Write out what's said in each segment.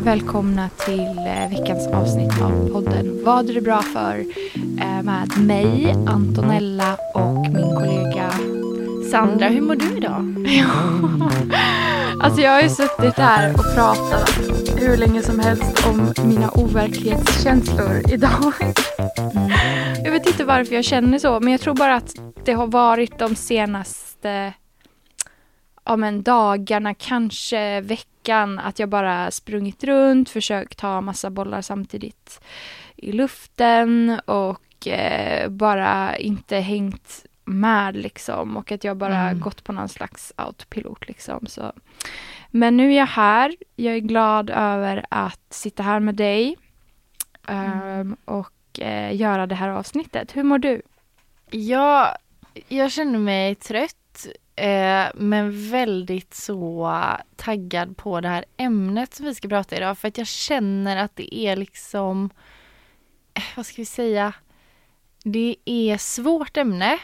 välkomna till eh, veckans avsnitt av podden Vad är det bra för? Eh, med mig, Antonella och min kollega Sandra, hur mår du idag? Alltså jag har ju suttit här och pratat hur länge som helst om mina overklighetskänslor idag. Jag vet inte varför jag känner så, men jag tror bara att det har varit de senaste ja, men dagarna, kanske veckan, att jag bara sprungit runt, försökt ta massa bollar samtidigt i luften och eh, bara inte hängt med liksom och att jag bara Mm. gått på någon slags autopilot liksom. Så. Men nu är jag här. Jag är glad över att sitta här med dig ehm, och eh, göra det här avsnittet. Hur mår du? Ja, jag känner mig trött eh, men väldigt så taggad på det här ämnet som vi ska prata idag för att jag känner att det är liksom, eh, vad ska vi säga, det är svårt ämne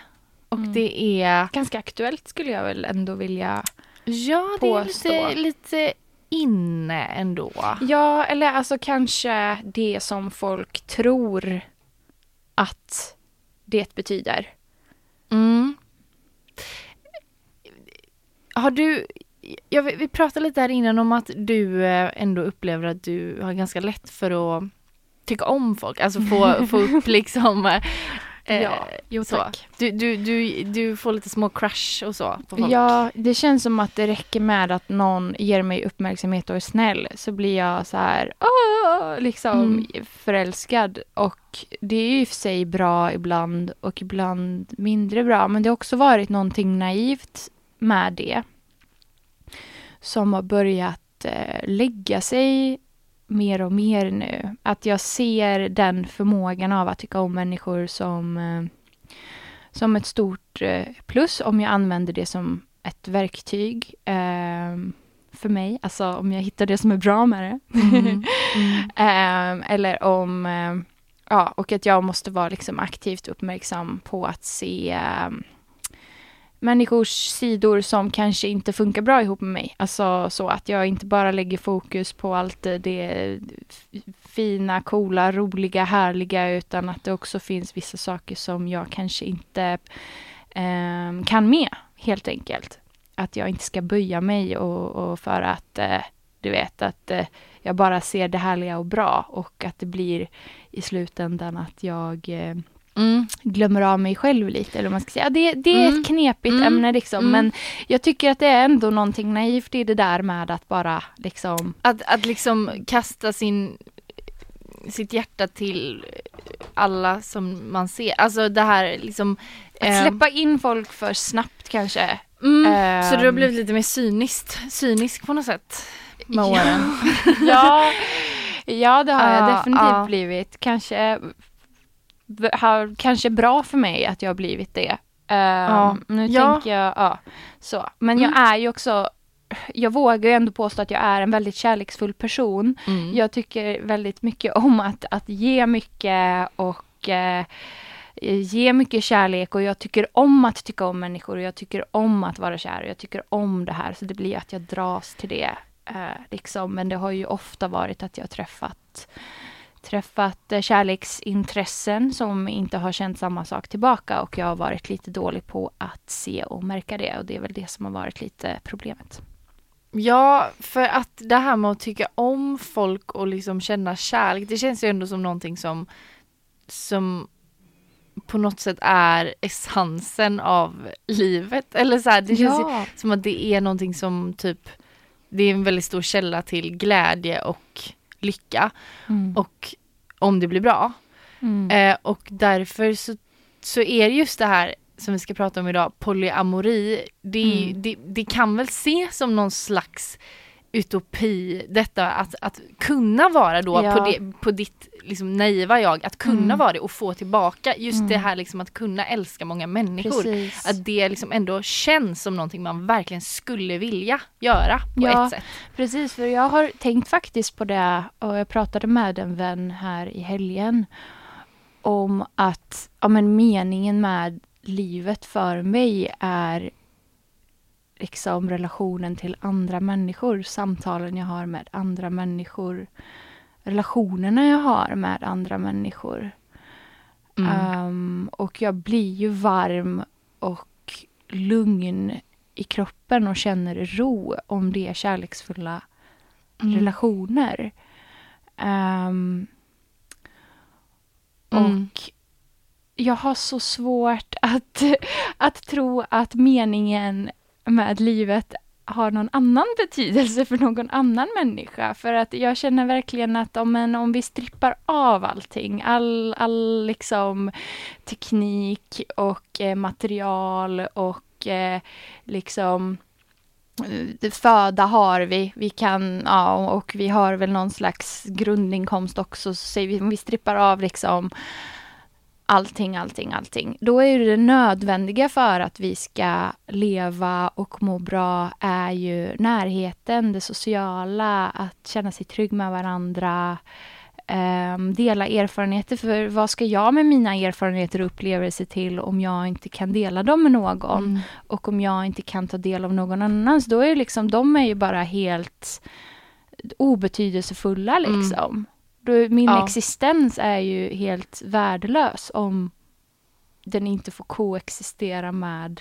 och Mm. det är, Ganska aktuellt skulle jag väl ändå vilja ja det är Påstå. lite, lite inne ändå. Ja, eller alltså kanske det som folk tror att det betyder. Mm. Har du, ja, vi, pratade lite här innan om att du eh, ändå upplever att du har ganska lätt för att tycka om folk, alltså få, få upp liksom eh, ja, jo så. tack. Du, du, du, du får lite små crush och så på folk. Ja, det känns som att det räcker med att någon ger mig uppmärksamhet och är snäll så blir jag så här, åh, liksom Mm. förälskad. Och det är ju i och för sig bra ibland och ibland mindre bra, men det har också varit någonting naivt med det. Som har börjat eh, lägga sig mer och mer nu. Att jag ser den förmågan av att tycka om människor som, eh, som ett stort eh, plus om jag använder det som ett verktyg eh, för mig. Alltså om jag hittar det som är bra med det. Mm. Mm. Eh, eller om, eh, ja, och att jag måste vara liksom aktivt uppmärksam på att se eh, människors sidor som kanske inte funkar bra ihop med mig. Alltså så att jag inte bara lägger fokus på allt det- fina, coola, roliga, härliga utan att det också finns vissa saker som jag kanske inte eh, kan med helt enkelt. Att jag inte ska böja mig och, och för att eh, du vet att eh, jag bara ser det härliga och bra och att det blir i slutändan att jag eh, Mm. glömmer av mig själv lite. Eller man ska säga. Det, det är Mm. ett knepigt Mm. ämne liksom. Mm. Men jag tycker att det är ändå någonting naivt i det där med att bara liksom. Att, att liksom kasta sin, sitt hjärta till alla som man ser, alltså det här liksom Att ehm, släppa in folk för snabbt kanske. Mm, så du har Ehm. blivit lite mer cyniskt, cynisk på något sätt med åren? ja, ja, det har jag Ja, definitivt blivit. Kanske har, kanske bra för mig att jag har blivit det. Ehm, Nu Ja. tänker jag, ja, så. Men jag Mm. är ju också, jag vågar ju ändå påstå att jag är en väldigt kärleksfull person. Mm. Jag tycker väldigt mycket om att, att ge mycket och eh, ge mycket kärlek och jag tycker om att tycka om människor och jag tycker om att vara kär och jag tycker om det här så det blir att jag dras till det. Eh, liksom. Men det har ju ofta varit att jag har träffat träffat eh, kärleksintressen som inte har känt samma sak tillbaka och jag har varit lite dålig på att se och märka det och det är väl det som har varit lite problemet. Ja, för att det här med att tycka om folk och liksom känna kärlek, det känns ju ändå som någonting som, som på något sätt är essensen av livet. Eller så här, det känns ja. som att det är någonting som typ, det är en väldigt stor källa till glädje och lycka. Mm. Och om det blir bra. Mm. Eh, och därför så, så är det just det här som vi ska prata om idag, polyamori. Det, Mm. det, det kan väl ses som någon slags utopi, detta att, att kunna vara då Ja. på, det, på ditt liksom, naiva jag, att kunna Mm. vara det och få tillbaka just Mm. det här liksom att kunna älska många människor. Precis. Att det liksom ändå känns som någonting man verkligen skulle vilja göra på Ja. ett sätt. Precis, för jag har tänkt faktiskt på det och jag pratade med en vän här i helgen om att ja, men meningen med livet för mig är liksom relationen till andra människor, samtalen jag har med andra människor, relationerna jag har med andra människor. Mm. Um, och jag blir ju varm och lugn i kroppen och känner ro om det är kärleksfulla Mm. relationer. Um, Mm. Och jag har så svårt att, att tro att meningen med livet har någon annan betydelse för någon annan människa. För att jag känner verkligen att om, en, om vi strippar av allting, all, all liksom teknik och eh, material och eh, liksom eh, föda har vi, vi kan, ja, och vi har väl någon slags grundinkomst också, så säger vi, om vi strippar av liksom allting, allting, allting. Då är det nödvändiga för att vi ska leva och må bra är ju närheten, det sociala, att känna sig trygg med varandra, ehm, dela erfarenheter. För vad ska jag med mina erfarenheter och upplevelser till om jag inte kan dela dem med någon? Mm. Och om jag inte kan ta del av någon annans, då är liksom, de är ju bara helt obetydelsefulla Mm. liksom. Då, min Ja. existens är ju helt värdelös om den inte får koexistera med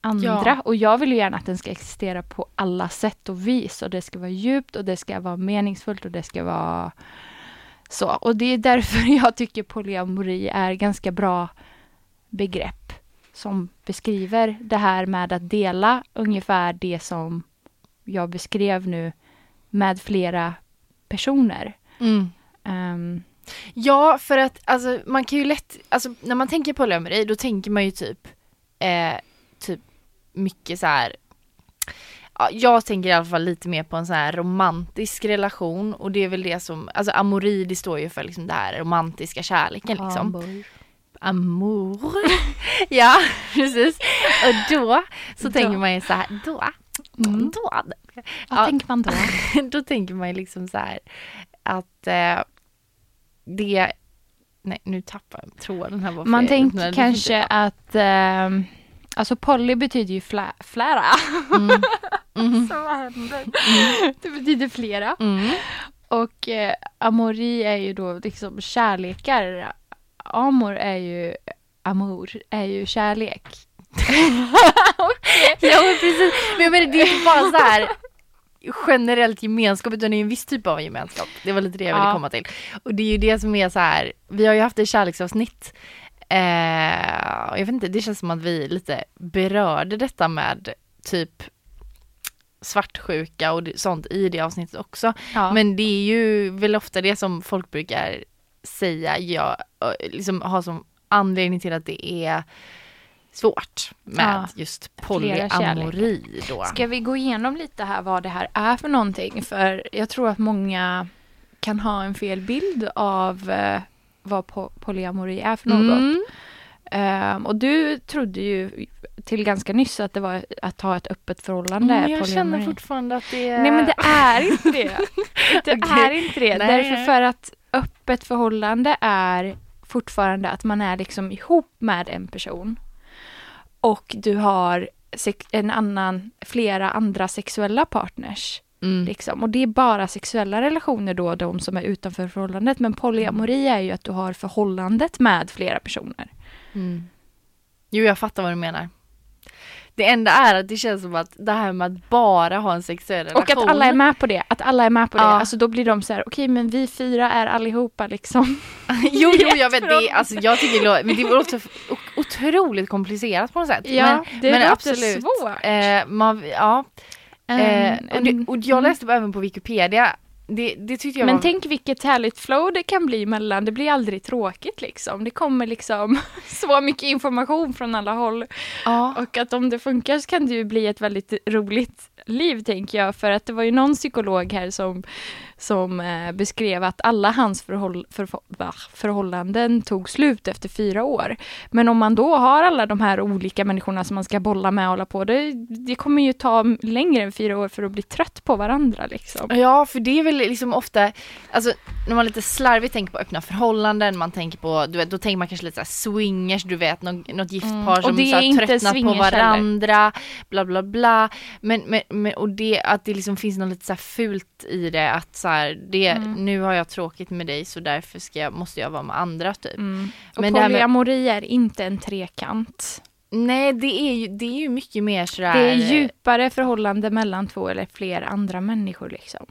andra. Ja. Och jag vill ju gärna att den ska existera på alla sätt och vis. Och det ska vara djupt och det ska vara meningsfullt och det ska vara så. Och det är därför jag tycker polyamori är ganska bra begrepp som beskriver det här med att dela ungefär det som jag beskrev nu med flera personer. Mm. Ehm, Ja, för att alltså, man kan ju lätt, alltså när man tänker på polyamori då tänker man ju typ, eh, typ mycket så här. Ja, jag tänker i alla fall lite mer på en så här romantisk relation och det är väl det som, alltså amori det står ju för liksom det här romantiska kärleken liksom. Amour. ja, precis. Och då så Då. tänker man ju så här, då, Mm. då, Vad Ja. tänker man då? då tänker man liksom så här att eh, det, nej nu tappar jag tråden här. Man tänker kanske finns att ehm, Alltså poly betyder ju flä, flära. Mm. Mhm. Så vad händer? Det betyder flera. Mm. Och eh, amori är ju då liksom kärlekar. Amor är ju amor, är ju kärlek. Ja men precis, men jag menar det är inte bara så här generellt gemenskap utan det är en viss typ av gemenskap. Det var lite det jag ville Ja. komma till. Och det är ju det som är så här, vi har ju haft ett kärleksavsnitt eh, jag vet inte, det känns som att vi lite berörde detta med typ svartsjuka och sånt i det avsnittet också. Ja. Men det är ju väl ofta det som folk brukar säga, ja, eh, liksom ha som anledning till att det är svårt med Ja, just polyamori då. Ska vi gå igenom lite här vad det här är för någonting? För jag tror att många kan ha en fel bild av eh, vad po- polyamori är för något. Mm. Ehm, och du trodde ju till ganska nyss att det var att ha ett öppet förhållande. Men jag polyamori. känner fortfarande att det är... Nej men det är inte det. Det är inte det. Nej. Därför för att öppet förhållande är fortfarande att man är liksom ihop med en person. Och du har en annan, flera andra sexuella partners. Mm. Liksom. Och det är bara sexuella relationer då, de som är utanför förhållandet. Men polyamori är ju att du har förhållandet med flera personer. Mm. Jo jag fattar vad du menar. Det enda är att det känns som att det här med att bara ha en sexuell relation. Och att alla är med på det. Att alla är med på det. Ja. Alltså då blir de så här, okej men vi fyra är allihopa liksom. jo, jo jag vet det, alltså jag tycker det lå- men det låter otroligt komplicerat på något sätt. men, det men absolut. svårt. Eh, man, ja, eh, En- och, det, och jag läste även på Wikipedia det, det Men var... tänk vilket härligt flow det kan bli mellan, det blir aldrig tråkigt liksom. Det kommer liksom så mycket information från alla håll. ja. Och att om det funkar så kan det ju bli ett väldigt roligt liv tänker jag. För att det var ju någon psykolog här som, som eh, beskrev att alla hans förhåll, för, förhållanden tog slut efter fyra år. Men om man då har alla de här olika människorna som man ska bolla med och hålla på, det, det kommer ju ta längre än fyra år för att bli trött på varandra liksom. Ja, för det är väl liksom ofta, alltså när man lite slarvigt tänker på öppna förhållanden, man tänker på, du vet, då tänker man kanske lite så swingers, du vet, något, något giftpar Mm, och som så här, tröttnat på swingers heller. varandra, bla bla bla. Men, men, men och det, att det liksom finns något lite så här fult i det, att så här, det, Mm. nu har jag tråkigt med dig så därför ska jag, måste jag vara med andra typ. Mm. Och Men det här med- polyamori är inte en trekant. Nej, det är ju, det är ju mycket mer sådär. Det är djupare förhållande mellan två eller fler andra människor liksom.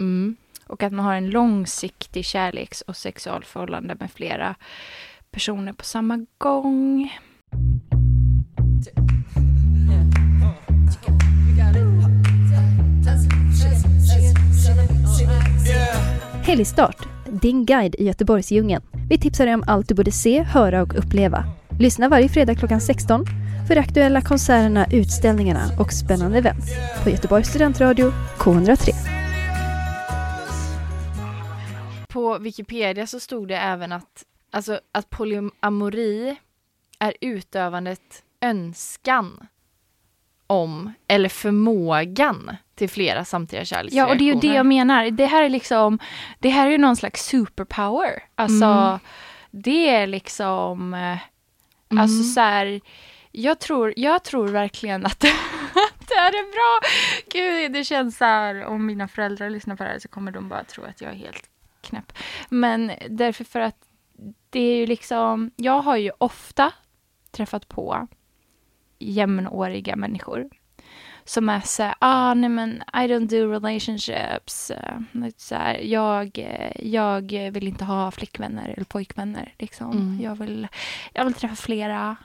Mm. Och att man har en långsiktig kärleks och sexualförhållande med flera personer på samma gång. Helgstart, din guide i Göteborgsdjungeln. Vi tipsar dig om allt du borde se, höra och uppleva. Lyssna varje fredag klockan 16 för aktuella konserterna, utställningarna och spännande events på Göteborgs studentradio K103. På Wikipedia så stod det även att, alltså, att polyamori är utövandet önskan om eller förmågan till flera samtidiga kärleksreaktioner. Ja, och det är ju det jag menar. Det här är liksom, det här är ju någon slags superpower. Alltså, Mm. det är liksom, eh, Mm. alltså så här, jag tror, jag tror verkligen att det, att det här är bra. Gud, det känns så här, om mina föräldrar lyssnar på det här så kommer de bara tro att jag är helt knäpp. Men därför för att det är ju liksom, jag har ju ofta träffat på jämnåriga människor som är så här, ah nej men I don't do relationships. Uh, lite så här, jag, eh, jag vill inte ha flickvänner eller pojkvänner. Liksom. Mm. Jag, vill, jag vill träffa flera.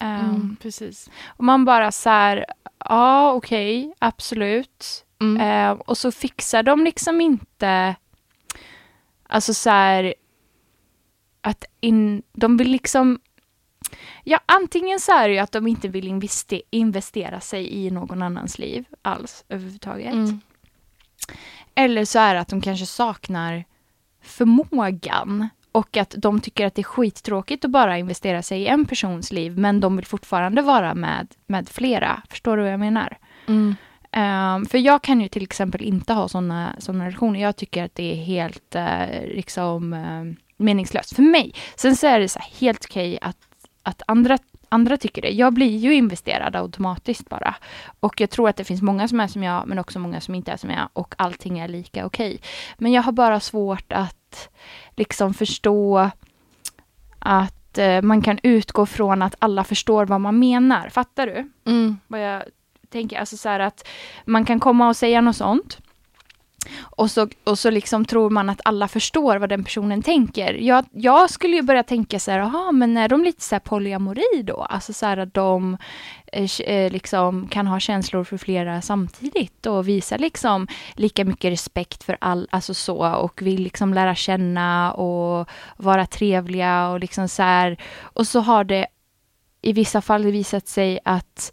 Um, Mm, precis. Och man bara så här, ja okej, absolut. Mm. Eh, och så fixar de liksom inte, alltså så här, att in, de vill liksom, ja antingen så är det ju att de inte vill investe, investera sig i någon annans liv alls överhuvudtaget. Mm. Eller så är det att de kanske saknar förmågan och att de tycker att det är skittråkigt att bara investera sig i en persons liv men de vill fortfarande vara med, med flera. Förstår du vad jag menar? Mm. Ehm, för jag kan ju till exempel inte ha såna, såna relationer. Jag tycker att det är helt eh, liksom eh, meningslöst för mig. Sen så är det så här helt okej att, att andra, andra tycker det. Jag blir ju investerad automatiskt bara. Och jag tror att det finns många som är som jag, men också många som inte är som jag. Och allting är lika okej. Men jag har bara svårt att liksom förstå att eh, man kan utgå från att alla förstår vad man menar. Fattar du? Mm. vad jag tänker. Alltså så här att man kan komma och säga något sånt. Och så, och så liksom tror man att alla förstår vad den personen tänker. Jag, jag skulle ju börja tänka så här, jaha, men är de lite så här polyamori då? Alltså så här att de eh, eh, liksom kan ha känslor för flera samtidigt och visa liksom lika mycket respekt för all, alltså så och vill liksom lära känna och vara trevliga och liksom så här. Och så har det i vissa fall visat sig att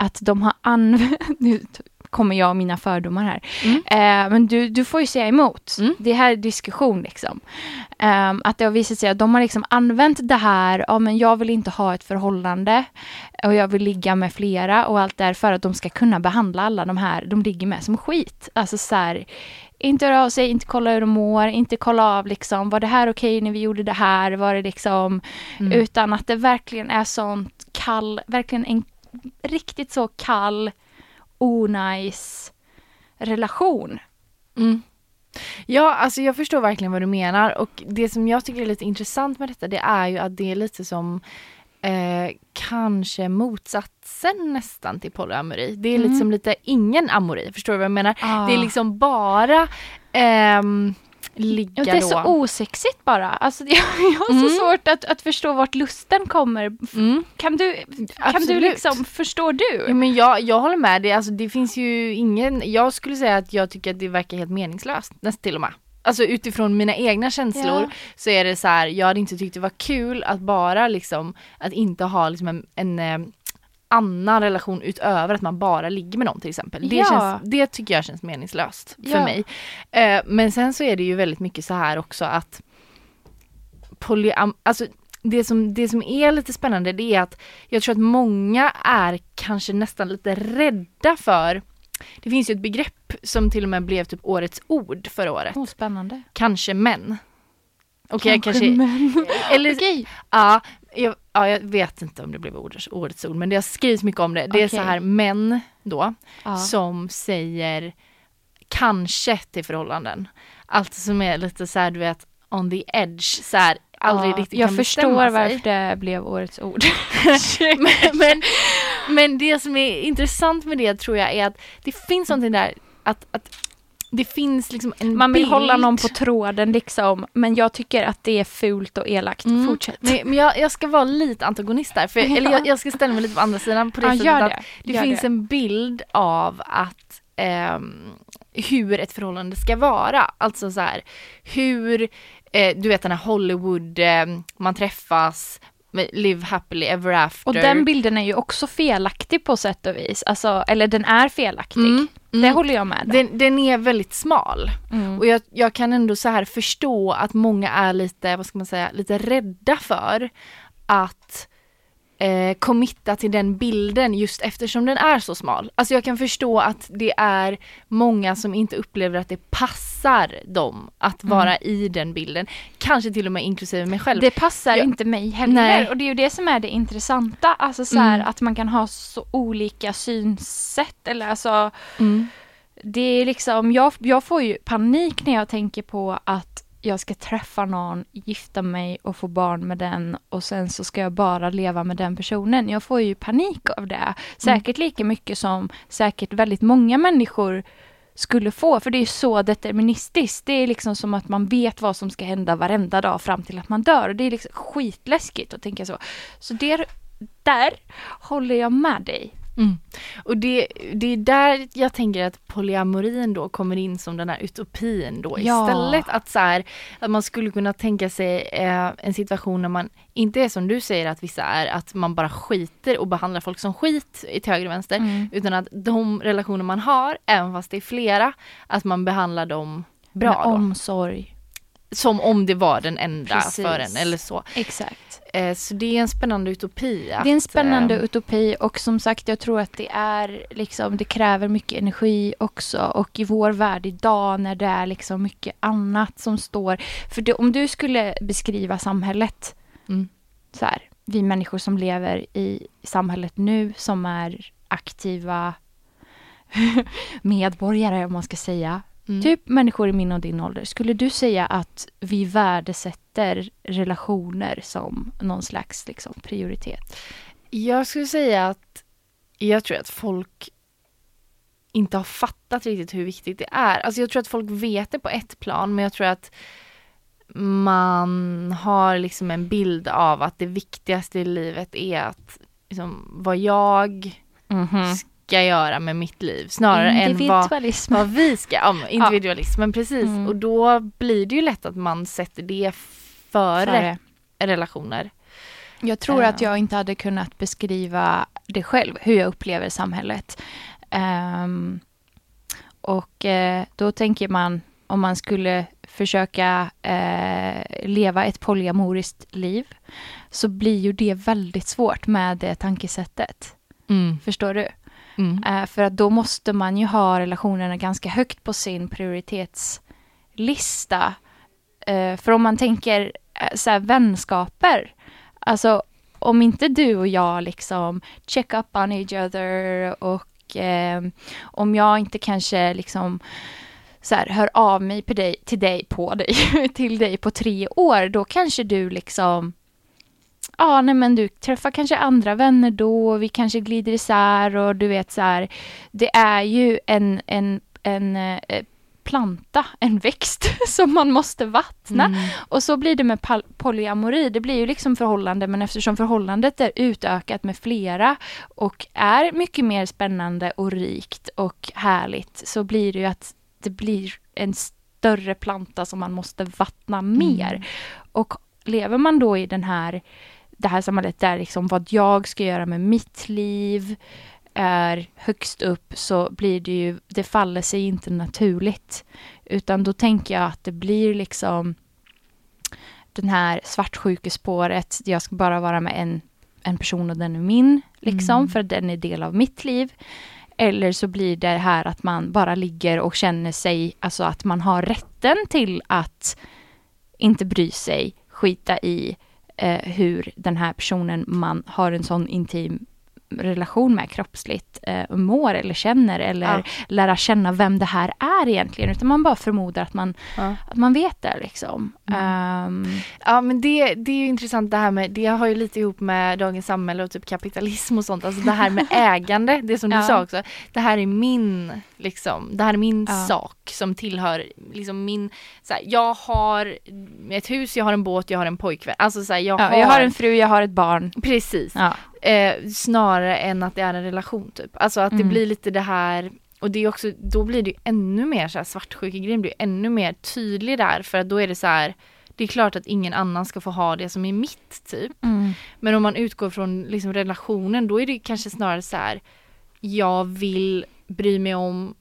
att de har använt, kommer jag och mina fördomar här, Mm. eh, men du, du får ju säga emot. Mm. Det här är diskussion liksom. Ehm, att det har visat sig att de har liksom använt det här, ja men jag vill inte ha ett förhållande och jag vill ligga med flera och allt det här för att de ska kunna behandla alla de här de ligger med som skit. Alltså så här, inte höra av sig, inte kolla hur de mår, inte kolla av liksom, var det här okej när vi gjorde det här, var det liksom, Mm. utan att det verkligen är sånt kall, verkligen en riktigt så kall, onajs relation. Mm. Ja, alltså jag förstår verkligen vad du menar och det som jag tycker är lite intressant med detta det är ju att det är lite som eh, kanske motsatsen nästan till polyamori. Det är Mm. liksom lite ingen amori, förstår du vad jag menar? Ah. Det är liksom bara ehm, ligga det är då. så osexigt bara. Alltså, jag, jag har Mm. så svårt att, att förstå vart lusten kommer. Mm. Kan du, kan du liksom, förstår du? Ja, men jag, jag håller med dig, alltså, det finns ju ingen, jag skulle säga att jag tycker att det verkar helt meningslöst, nästan till och med. Alltså utifrån mina egna känslor Ja. så är det så här, jag hade inte tyckt det var kul att bara liksom, att inte ha liksom en, en eh, annan relation utöver att man bara ligger med någon till exempel. Det, Ja. känns, det tycker jag känns meningslöst för Ja. mig. Eh, men sen så är det ju väldigt mycket så här också att polyam, alltså det som, det som är lite spännande det är att jag tror att många är kanske nästan lite rädda för det finns ju ett begrepp som till och med blev typ årets ord förra året. Åh, spännande. Kanske män. Okej, jag kanske... män. Eller, Okej. ja, jag, ja, jag vet inte om det blev årets, årets ord, men det har skrivits mycket om det. Det är Okej. så här män då, Ja. som säger kanske till förhållanden. Alltså som är lite så här, du vet, on the edge, så här, aldrig Ja, riktigt Jag kan förstår bestämma varför det blev årets ord. men, men, men det som är intressant med det tror jag är att det finns någonting där att, att det finns liksom en Man vill bild. hålla någon på tråden liksom, men jag tycker att det är fult och elakt. Mm. Fortsätt. Men, men jag, jag ska vara lite antagonist där, för, eller jag, jag ska ställa mig lite på andra sidan på det Ja, sättet gör att det. det Gör finns det. en bild av att ehm, hur ett förhållande ska vara. Alltså så här, hur, eh, du vet den här Hollywood, eh, man träffas, live happily ever after. Och den bilden är ju också felaktig på sätt och vis. Alltså, eller den är felaktig. Mm, Det mm. håller jag med om. den, den är väldigt smal. Mm. Och jag, jag kan ändå så här förstå att många är lite, vad ska man säga, lite rädda för att eh, committa till den bilden just eftersom den är så smal. Alltså jag kan förstå att det är många som inte upplever att det passar dem att Mm. vara i den bilden. Kanske till och med inklusive mig själv. Det passar Jag- inte mig heller. Nej. Och det är ju det som är det intressanta. Alltså så här, Mm. att man kan ha så olika synsätt. Eller alltså, Mm. det är liksom, jag, jag får ju panik när jag tänker på att jag ska träffa någon, gifta mig och få barn med den och sen så ska jag bara leva med den personen. Jag får ju panik av det. Säkert lika mycket som säkert väldigt många människor skulle få, för det är så deterministiskt. Det är liksom som att man vet vad som ska hända varenda dag fram till att man dör. Och det är liksom skitläskigt att tänka så. Så det, där håller jag med dig. Mm. Och det, det är där jag tänker att polyamorin då kommer in som den här utopin då Ja. istället. Att, så här, att man skulle kunna tänka sig eh, en situation när man inte är som du säger att vissa är, att man bara skiter och behandlar folk som skit i till höger och vänster. Mm. Utan att de relationer man har, även fast det är flera, att man behandlar dem bra Med då. omsorg. Som om det var den enda Precis. för en eller så. Exakt. Eh, så det är en spännande utopi. Att, Det är en spännande eh, utopi och som sagt jag tror att det är liksom, det kräver mycket energi också och i vår värld idag när det är liksom mycket annat som står. För det, om du skulle beskriva samhället Mm. så här, vi människor som lever i samhället nu som är aktiva medborgare om man ska säga. Mm. Typ människor i min och din ålder. Skulle du säga att vi värdesätter relationer som någon slags liksom, prioritet? Jag skulle säga att jag tror att folk inte har fattat riktigt hur viktigt det är. Alltså jag tror att folk vet det på ett plan men jag tror att man har liksom en bild av att det viktigaste i livet är att liksom, vad jag ska göra med mitt liv snarare än vad, Individualism. vad vi ska, ja, men individualismen precis. Mm. Och då blir det ju lätt att man sätter det före, Före. relationer. Jag tror Eh. att jag inte hade kunnat beskriva det själv, hur jag upplever samhället. Ehm, och eh, då tänker man, om man skulle försöka eh, leva ett polyamoriskt liv, så blir ju det väldigt svårt med det tankesättet. Mm. Förstår du? Mm. Eh, för att då måste man ju ha relationerna ganska högt på sin prioritetslista. Eh, för om man tänker eh, så här, vänskaper, alltså om inte du och jag liksom check up on each other och eh, om jag inte kanske liksom så här, hör av mig på dig, till dig på dig, till dig på tre år, då kanske du liksom Ja, nej men du träffar kanske andra vänner då, vi kanske glider isär och du vet så här. Det är ju en, en, en eh, planta, en växt som man måste vattna. Mm. Och så blir det med polyamori, det blir ju liksom förhållande men eftersom förhållandet är utökat med flera och är mycket mer spännande och rikt och härligt så blir det ju att det blir en större planta som man måste vattna mer. Mm. Och lever man då i den här, det här samhället där liksom vad jag ska göra med mitt liv är högst upp så blir det ju, det faller sig inte naturligt. Utan då tänker jag att det blir liksom den här svartsjukespåret, jag ska bara vara med en, en person och den är min, liksom, Mm. för den är del av mitt liv. Eller så blir det här att man bara ligger och känner sig, alltså att man har rätten till att inte bry sig, skita i eh, hur den här personen man har en sån intim relation med kroppsligt eh, mår eller känner eller Ja. lära känna vem det här är egentligen. Utan man bara förmodar att man, Ja. att man vet det liksom. Mm. Ehm, Ja men det, det är intressant det här med, det har ju lite ihop med dagens samhälle och typ kapitalism och sånt. Alltså det här med ägande, det som du Ja. sa också. Det här är min, liksom, det här är min Ja. Som tillhör, liksom min, så här, jag har ett hus, jag har en båt, jag har en pojkvän. Alltså så här, jag, ja, har, jag har en fru, jag har ett barn. Precis. Ja. Eh, snarare än att det är en relation typ. Alltså att det Mm. blir lite det här och det är också, då blir det ju ännu mer så här svartsjukegrejen blir ännu mer tydlig där för att då är det så här det är klart att ingen annan ska få ha det som är mitt typ. Mm. Men om man utgår från liksom relationen då är det kanske snarare så här jag vill bry mig om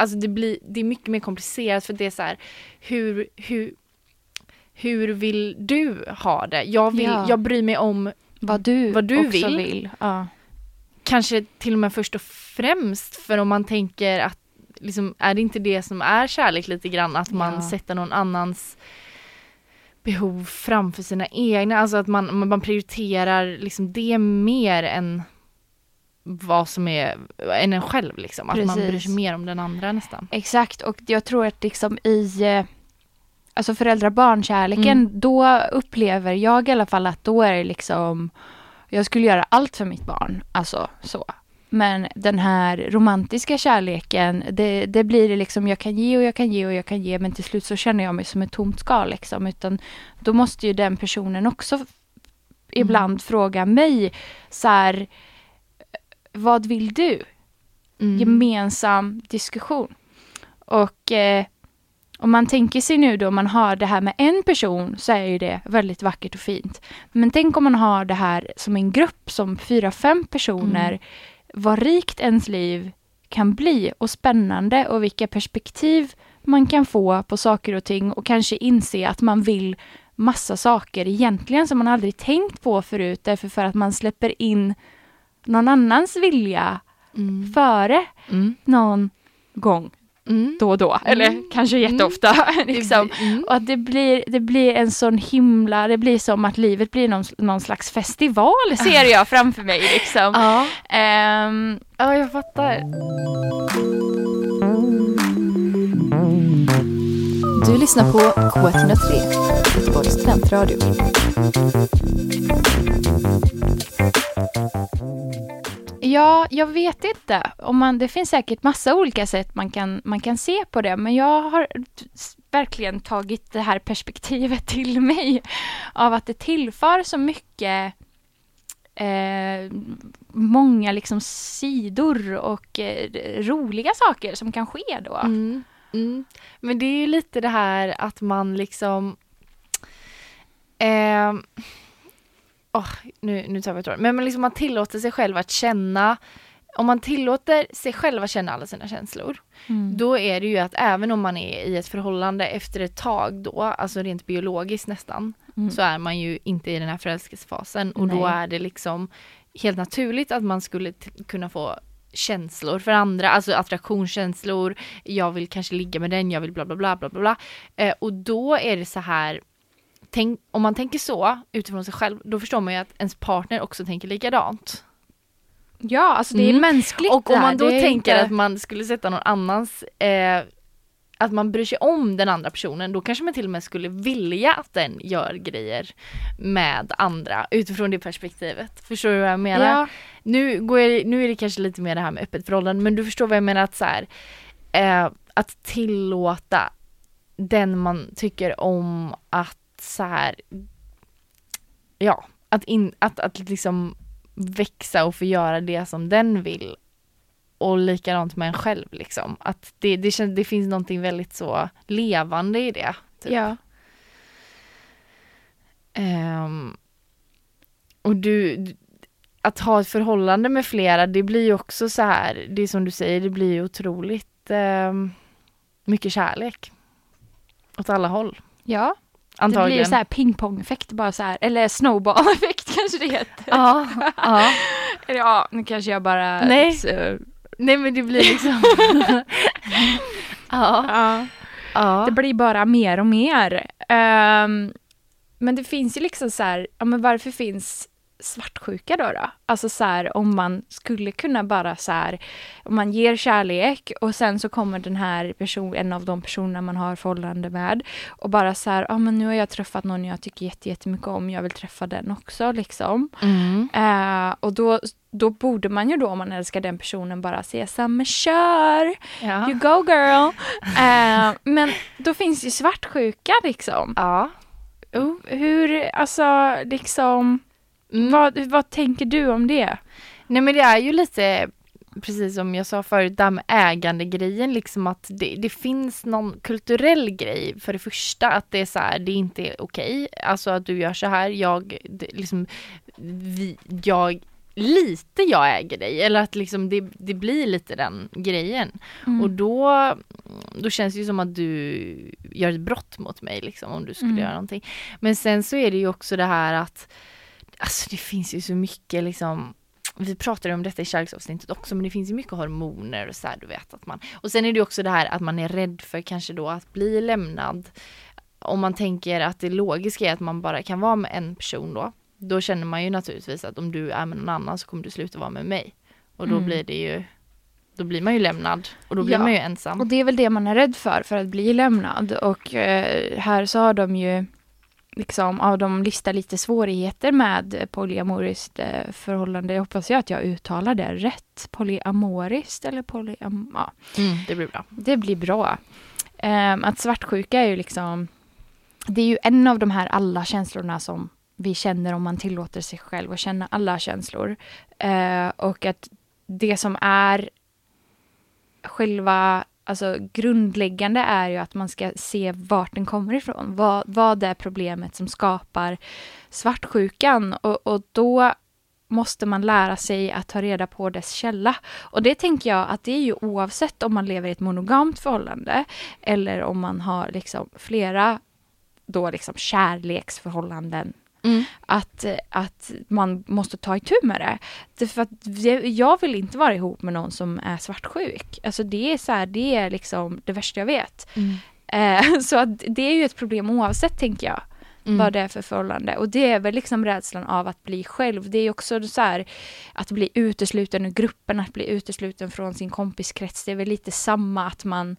Alltså det blir, det är mycket mer komplicerat för det är så här hur, hur hur vill du ha det? Jag vill, Ja. jag bryr mig om Vad du, Vad du vill. vill. Ja. kanske till och med först och främst för om man tänker att liksom, är det inte det som är kärlek lite grann att man Ja. sätter någon annans behov framför sina egna, alltså att man, man prioriterar liksom det mer än vad som är, än en själv liksom, att man Precis. bryr sig mer om den andra nästan. Exakt, och jag tror att liksom i eh, alltså föräldrar-barn-kärleken, Mm. då upplever jag i alla fall att då är det liksom, jag skulle göra allt för mitt barn, alltså så. Men den här romantiska kärleken, det, det blir det liksom, jag kan ge och jag kan ge och jag kan ge, men till slut så känner jag mig som ett tomt skal liksom, utan då måste ju den personen också f- ibland fråga mig så här, vad vill du? Mm. gemensam diskussion. Och eh, om man tänker sig nu då, man har det här med en person så är ju det väldigt vackert och fint. Men tänk om man har det här som en grupp som fyra, fem personer, Mm. vad rikt ens liv kan bli och spännande och vilka perspektiv man kan få på saker och ting och kanske inse att man vill massa saker egentligen som man aldrig tänkt på förut därför för att man släpper in någon annans vilja Mm. före Mm. någon gång Mm. då och då, eller kanske jätteofta. liksom. Mm. Och att det blir, det blir en sån himla, det blir som att livet blir någon, någon slags festival ser jag framför mig. Liksom. Ja. Ehm, ja, jag fattar. Du lyssnar på K103, Göteborgs studentradio. Ja, jag vet inte. Om man, det finns säkert massa olika sätt man kan, man kan se på det, men jag har verkligen tagit det här perspektivet till mig av att det tillför så mycket eh, många liksom sidor och eh, roliga saker som kan ske då. Mm. Mm. Men det är ju lite det här att man liksom ehm, åh, nu, nu tar vi ett år. Men man, liksom, man tillåter sig själv att känna om man tillåter sig själv att känna alla sina känslor Mm. då är det ju att även om man är i ett förhållande efter ett tag då, alltså rent biologiskt nästan, Mm. så är man ju inte i den här förälskelsefasen och då Nej. är det liksom helt naturligt att man skulle kunna få känslor för andra, alltså attraktionskänslor, jag vill kanske ligga med den, jag vill bla bla bla bla. bla. Eh, och då är det så här, tänk, om man tänker så utifrån sig själv, då förstår man ju att ens partner också tänker likadant. Ja, alltså det är Mm. mänskligt Och om man då tänker inte- att man skulle sätta någon annans eh, att man bryr sig om den andra personen, då kanske man till och med skulle vilja att den gör grejer med andra utifrån det perspektivet. Förstår du vad jag menar? Ja, Nu, går jag, nu är det kanske lite mer det här med öppet förhållande, men du förstår vad jag menar att så här, eh, att tillåta den man tycker om att så här, ja, att, in, att, att liksom växa och få göra det som den vill. Och likadant med en själv liksom. Att det, det, känns, det finns någonting väldigt så levande i det. Typ. Ja. Ehm, och du, att ha ett förhållande med flera, det blir ju också så här, det är som du säger, det blir ju otroligt ehm, mycket kärlek. Åt alla håll. Ja, det Antagligen. blir så här pingpong-effekt bara så här, eller snowball-effekt kanske det heter. Ja, ja. Eller ja, nu kanske jag bara... Nej. Så, Nej men det blir liksom... ja. ja. ja. Det blir bara mer och mer. Ehm, men det finns ju liksom så här, ja men varför finns svartsjuka då då? Alltså så här om man skulle kunna bara så här, om man ger kärlek och sen så kommer den här person, en av de personerna man har förhållande med och bara så här, ja men nu har jag träffat någon jag tycker jätte- jättemycket om, jag vill träffa den också liksom. Mm. Eh, och då, då borde man ju då om man älskar den personen bara säga men kör! Ja. You go girl! Eh, men då finns ju svartsjuka liksom. ja. Oh, hur, alltså liksom. Vad, vad tänker du om det? Nej men det är ju lite precis som jag sa förut, det här med ägandegrejen liksom att det, det finns någon kulturell grej för det första att det är så här, det inte är okej, alltså att du gör så här, jag, det, liksom, vi, jag, lite jag äger dig eller att liksom det, det blir lite den grejen Mm. och då, då känns det ju som att du gör ett brott mot mig liksom om du skulle Mm. göra någonting. Men sen så är det ju också det här att Alltså det finns ju så mycket liksom vi pratade om detta i kärleksavsnittet också men det finns ju mycket hormoner och så här, du vet att man och sen är det också det här att man är rädd för kanske då att bli lämnad om man tänker att det logiska är att man bara kan vara med en person då då känner man ju naturligtvis att om du är med någon annan så kommer du sluta vara med mig och då Mm. blir det ju då blir man ju lämnad och då blir Ja. man ju ensam. Och det är väl det man är rädd för, för att bli lämnad. Och eh, här så har de ju liksom, ja, de listar lite svårigheter med polyamoriskt eh, förhållande. Jag hoppas ju att jag uttalar det rätt. Polyamoriskt eller polyam... Ja, Mm, det blir bra. det blir bra. Ehm, att svartsjuka är ju liksom, det är ju en av de här alla känslorna som vi känner om man tillåter sig själv att känna alla känslor. Eh, och att det som är själva alltså, grundläggande är ju att man ska se vart den kommer ifrån. Vad, vad är problemet som skapar svartsjukan? Och, och då måste man lära sig att ta reda på dess källa. Och det tänker jag att det är ju oavsett om man lever i ett monogamt förhållande eller om man har liksom flera då liksom kärleksförhållanden Mm. att, att man måste ta itu med det. det för att jag vill inte vara ihop med någon som är svartsjuk. Alltså det är så här, det är liksom det värsta jag vet. Mm. Eh, så att det är ju ett problem oavsett tänker jag Mm. vad det är för förhållande. Och det är väl liksom rädslan av att bli själv. Det är också så här att bli utesluten ur gruppen, att bli utesluten från sin kompiskrets. Det är väl lite samma att man,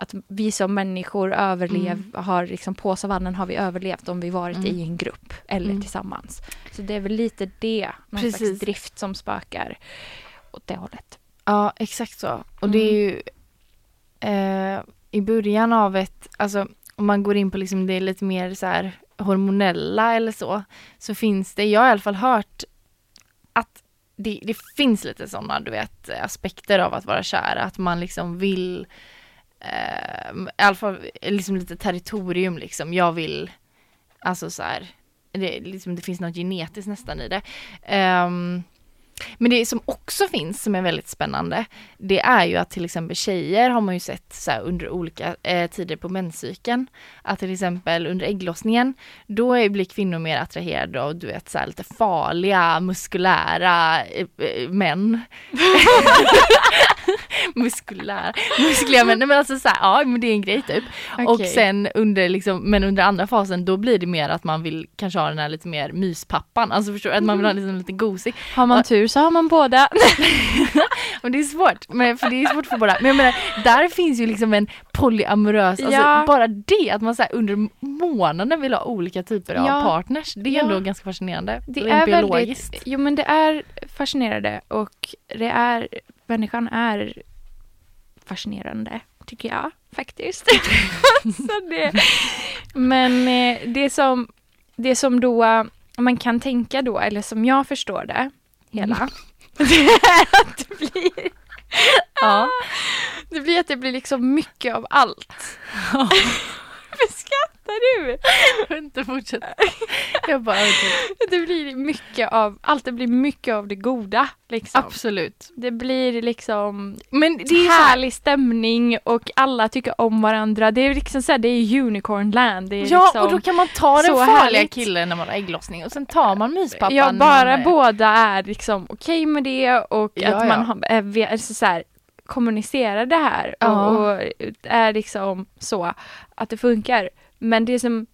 att vi som människor överlev, har liksom på savannen har vi överlevt om vi varit Mm. i en grupp eller Mm. tillsammans. Så det är väl lite det, någon Precis. slags drift som spökar åt det hållet. Ja, exakt så. Och det är ju eh, i början av ett, alltså om man går in på liksom det lite mer så här hormonella eller så, så finns det, jag har i alla fall hört att det, det finns lite sådana, du vet, aspekter av att vara kär, att man liksom vill eh, i alla fall liksom lite territorium liksom, jag vill, alltså så här, det, liksom, det finns något genetiskt nästan i det. Ehm, men det som också finns som är väldigt spännande, det är ju att till exempel tjejer har man ju sett så här under olika eh, tider på menscykeln. Att till exempel under ägglossningen, då är, blir kvinnor mer attraherade av du vet så här lite farliga, muskulära eh, eh, män. muskulära, muskliga män, Nej, men alltså så här, ja men det är en grej typ. Och Okej. sen under liksom, men under andra fasen då blir det mer att man vill kanske ha den här lite mer myspappan, alltså förstår du? Att man vill ha liksom lite gosig. Har man tur så har man båda. Och det är svårt, men, för det är svårt för båda. Men jag menar, där finns ju liksom en polyamorös, alltså Ja. bara det att man så här, under månaden vill ha olika typer av Ja. partners. Det är Ja. ändå ganska fascinerande. Det är biologiskt. väldigt, jo men det är fascinerande och det är, människan är fascinerande tycker jag faktiskt. så det, men eh, det som, det som då man kan tänka då, eller som jag förstår det hela, det är att det blir Ja. det blir att det blir liksom mycket av allt. Varför skrattar du? Jag vill inte fortsätta. Jag bara, Det blir mycket av allt, det blir mycket av det goda liksom. absolut. Det blir liksom Men det är ju så härlig stämning och alla tycker om varandra. Det är liksom så här, det är unicorn land. Det är Ja, liksom, och då kan man ta den farliga härligt. killen när man har ägglossning och sen tar man myspappan. Ja, bara är- båda är liksom okej med det och Ja, att man ja. har, är, så här, kommunicerar det här Ja. och, och är liksom så att det funkar. Men det som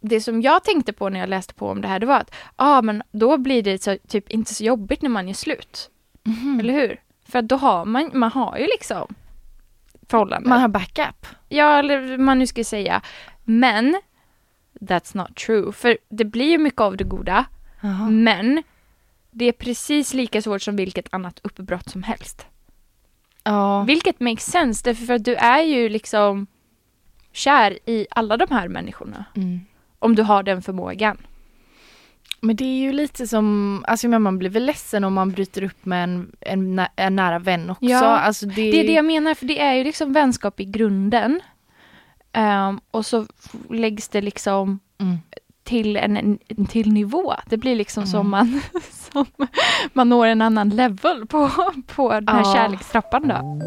det som jag tänkte på när jag läste på om det här, det var att ah, men då blir det så, typ inte så jobbigt när man gör slut. Mhm. Eller hur? För att då har man, man har ju liksom förhållanden. Man har backup. Ja, eller man nu ska säga. Men that's not true. För det blir ju mycket av det goda. Men det är precis lika svårt som vilket annat uppbrott som helst. Ja. Vilket makes sense, därför för att du är ju liksom kär i alla de här människorna. Mm. Om du har den förmågan. Men det är ju lite som, alltså man blir väl ledsen om man bryter upp med en, en, en nära vän också. Ja, alltså det, Det är det jag menar, för det är ju liksom vänskap i grunden. Ehm, och så läggs det liksom Mm. Till en, en, till nivå. Det blir liksom Mm. som man som man når en annan level på, på den här Ja. kärlekstrappan då.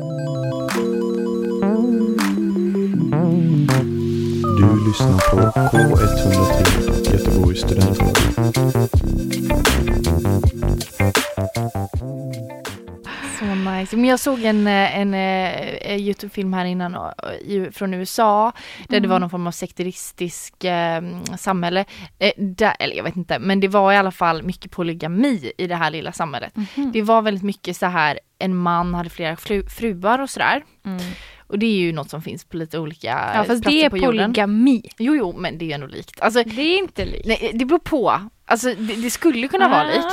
Du lyssnar på K103, Göteborgs studentradio. Nice. Men jag såg en, eh, en, eh, Youtube-film här innan från USA där det var någon form av sekteristisk eh, samhälle. Eh, där, eller jag vet inte, men det var i alla fall mycket polygami i det här lilla samhället. Det var väldigt mycket så här, en man hade flera fru, fruar och sådär. Mm. Och det är ju något som finns på lite olika Ja, fast platser det är på jorden. polygami. Jo, jo, men det är ju ändå likt. Alltså, Det är inte likt. nej, det beror på. Alltså, det, det skulle kunna vara likt.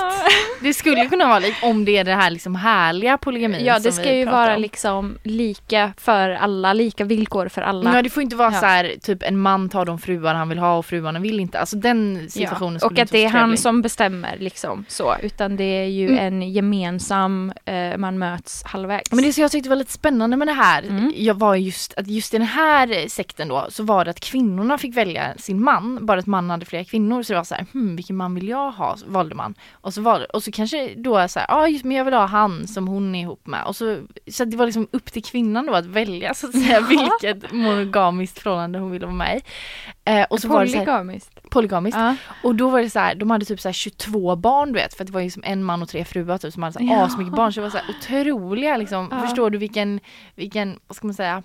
Det skulle kunna vara likt om det är det här liksom härliga polygamin Ja, det ska ju vara om. liksom lika för alla, lika villkor för alla. Ja, det får inte vara Ja. så här, typ en man tar de fruar han vill ha och fruarna vill inte. Alltså den situationen Ja, skulle och att det är han som bestämmer liksom så, utan det är ju Mm. en gemensam, eh, man möts halvvägs. Men det som jag tyckte var lite spännande med det här, Mm. jag var just att just i den här sekten då så var det att kvinnorna fick välja sin man, bara att mannen hade flera kvinnor. Så det var så här, hmm, vilken man vill jag ha? Valde man. Och så, valde, och så kanske då är så här, ja ah, just men jag vill ha han som hon är ihop med. Och så, så det var liksom upp till kvinnan då att välja så att säga vilket monogamiskt förhållande hon ville vara med i. Eh, och så var det så här, Polygamiskt. polygamiskt. Ja. Och då var det så här, de hade typ så här 22 barn du vet för det var ju som en man och tre fruar typ som hade så här Ja. asmycket barn så det var så här otroliga liksom, Ja. förstår du vilken, vilken, vad ska man säga,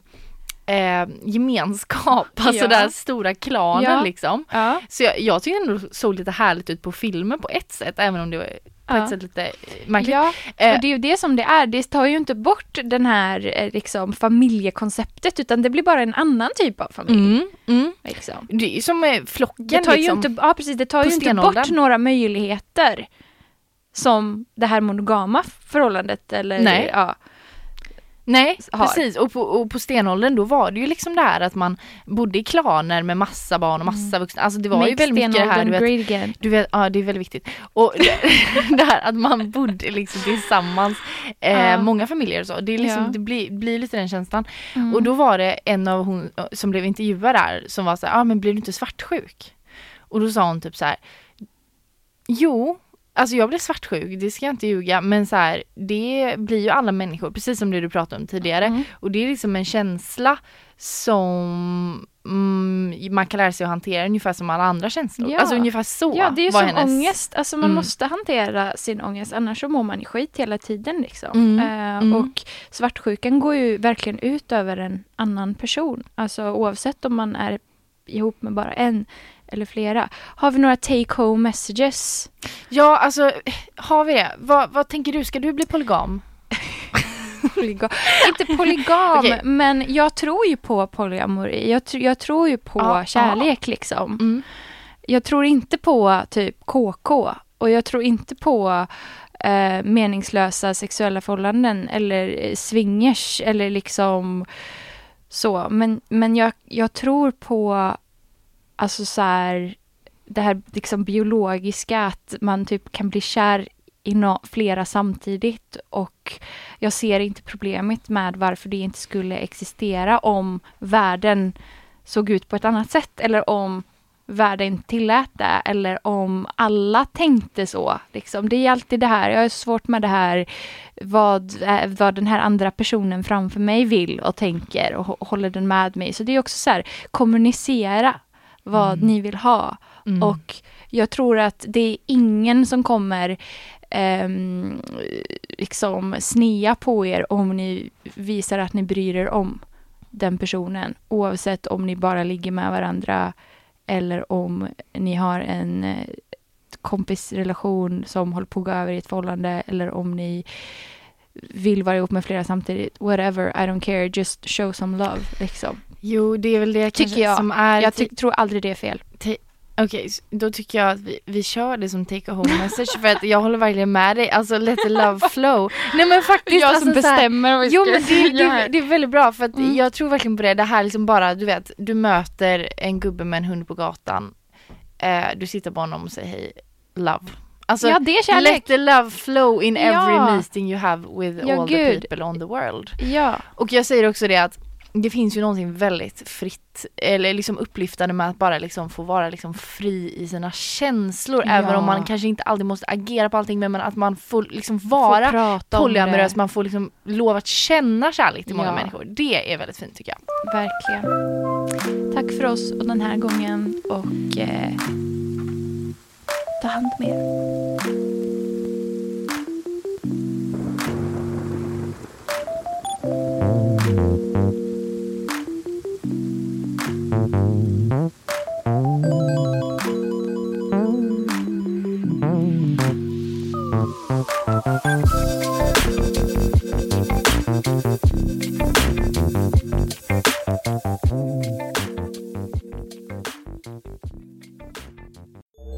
eh, gemenskap, alltså Ja. den här stora klanen Ja. liksom. Ja. Så jag, jag tyckte ändå såg lite härligt ut på filmen på ett sätt även om det var på ett sätt lite eh, märkligt. Ja, Eh, och det är ju det som det är. Det tar ju inte bort den här eh, liksom, familjekonceptet utan det blir bara en annan typ av familj. mm, mm. Liksom. Det är ju som flocken Det tar ju liksom. inte, ja, precis, det tar ju inte bort några möjligheter som det här monogama förhållandet eller Nej. ja. Nej, har. precis. Och på, och på stenåldern då var det ju liksom det här att man bodde i klaner med massa barn och massa vuxna. Alltså det var ju Mm. Make väldigt mycket det här du vet, du vet, ja det är väldigt viktigt. Och det, det här att man bodde liksom tillsammans, eh, Ja. många familjer och så. Det, är liksom, Ja. det blir, blir lite den känslan. Mm. Och då var det en av hon som blev intervjuad där som var så här, ja ah, men blir du inte svartsjuk? Och då sa hon typ så här, jo, alltså jag blev svartsjuk, det ska jag inte ljuga, men så här, det blir ju alla människor, precis som det du pratade om tidigare. Mm. Och det är liksom en känsla som mm, man kan lära sig att hantera ungefär som alla andra känslor. Ja. Alltså ungefär så Ja, det är var som hennes... ångest. Alltså man Mm. måste hantera sin ångest annars så mår man i skit hela tiden liksom. Mm, Eh, mm. Och svartsjukan går ju verkligen ut över en annan person. Alltså oavsett om man är ihop med bara en eller flera. Har vi några take home messages? Ja, alltså har vi det? Vad, vad tänker du, ska du bli polygam? Polygam. Inte polygam, Okej. men jag tror ju på polyamori. Jag, tr- jag tror ju på Ja, kärlek liksom. Mm. Jag tror inte på typ KK och jag tror inte på eh, meningslösa sexuella förhållanden eller eh, swingers eller liksom så. Men, men jag, jag tror på alltså så här, det här liksom biologiska, att man typ kan bli kär i no flera samtidigt och jag ser inte problemet med varför det inte skulle existera om världen såg ut på ett annat sätt eller om världen tillät det eller om alla tänkte så. Liksom. Det är alltid det här, jag har svårt med det här vad, vad den här andra personen framför mig vill och tänker och håller den med mig. Så det är också så här, kommunicera vad mm. ni vill ha. Mm. Och jag tror att det är ingen som kommer eh, liksom snea på er om ni visar att ni bryr er om den personen. Oavsett om ni bara ligger med varandra eller om ni har en eh, kompisrelation som håller på att gå över i ett förhållande eller om ni vill vara ihop med flera samtidigt. Whatever, I don't care, just show some love. Liksom. Jo, det är väl det Tycker jag. som är... Jag tror aldrig det är fel. Okej, okay, då tycker jag att vi, vi kör det som take a home message för att jag håller verkligen med dig, alltså let the love flow. Nej men faktiskt. Jag alltså, som bestämmer vad vi Jo men det, det, det, är väldigt bra för att mm. jag tror verkligen på det, det här liksom bara, du vet, du möter en gubbe med en hund på gatan, eh, du sitter på honom och säger hej, love. Alltså, ja, det är kärlek. Let the love flow in every ja. meeting you have with ja, all Gud. the people on the world. Ja. Och jag säger också det att det finns ju någonting väldigt fritt eller liksom upplyftande med att bara liksom få vara liksom fri i sina känslor ja. även om man kanske inte alltid måste agera på allting men att man får liksom vara polyamorös, man får liksom lov att känna kärlek till många ja. människor. Det är väldigt fint tycker jag. Verkligen. Tack för oss och den här gången och eh, ta hand om er.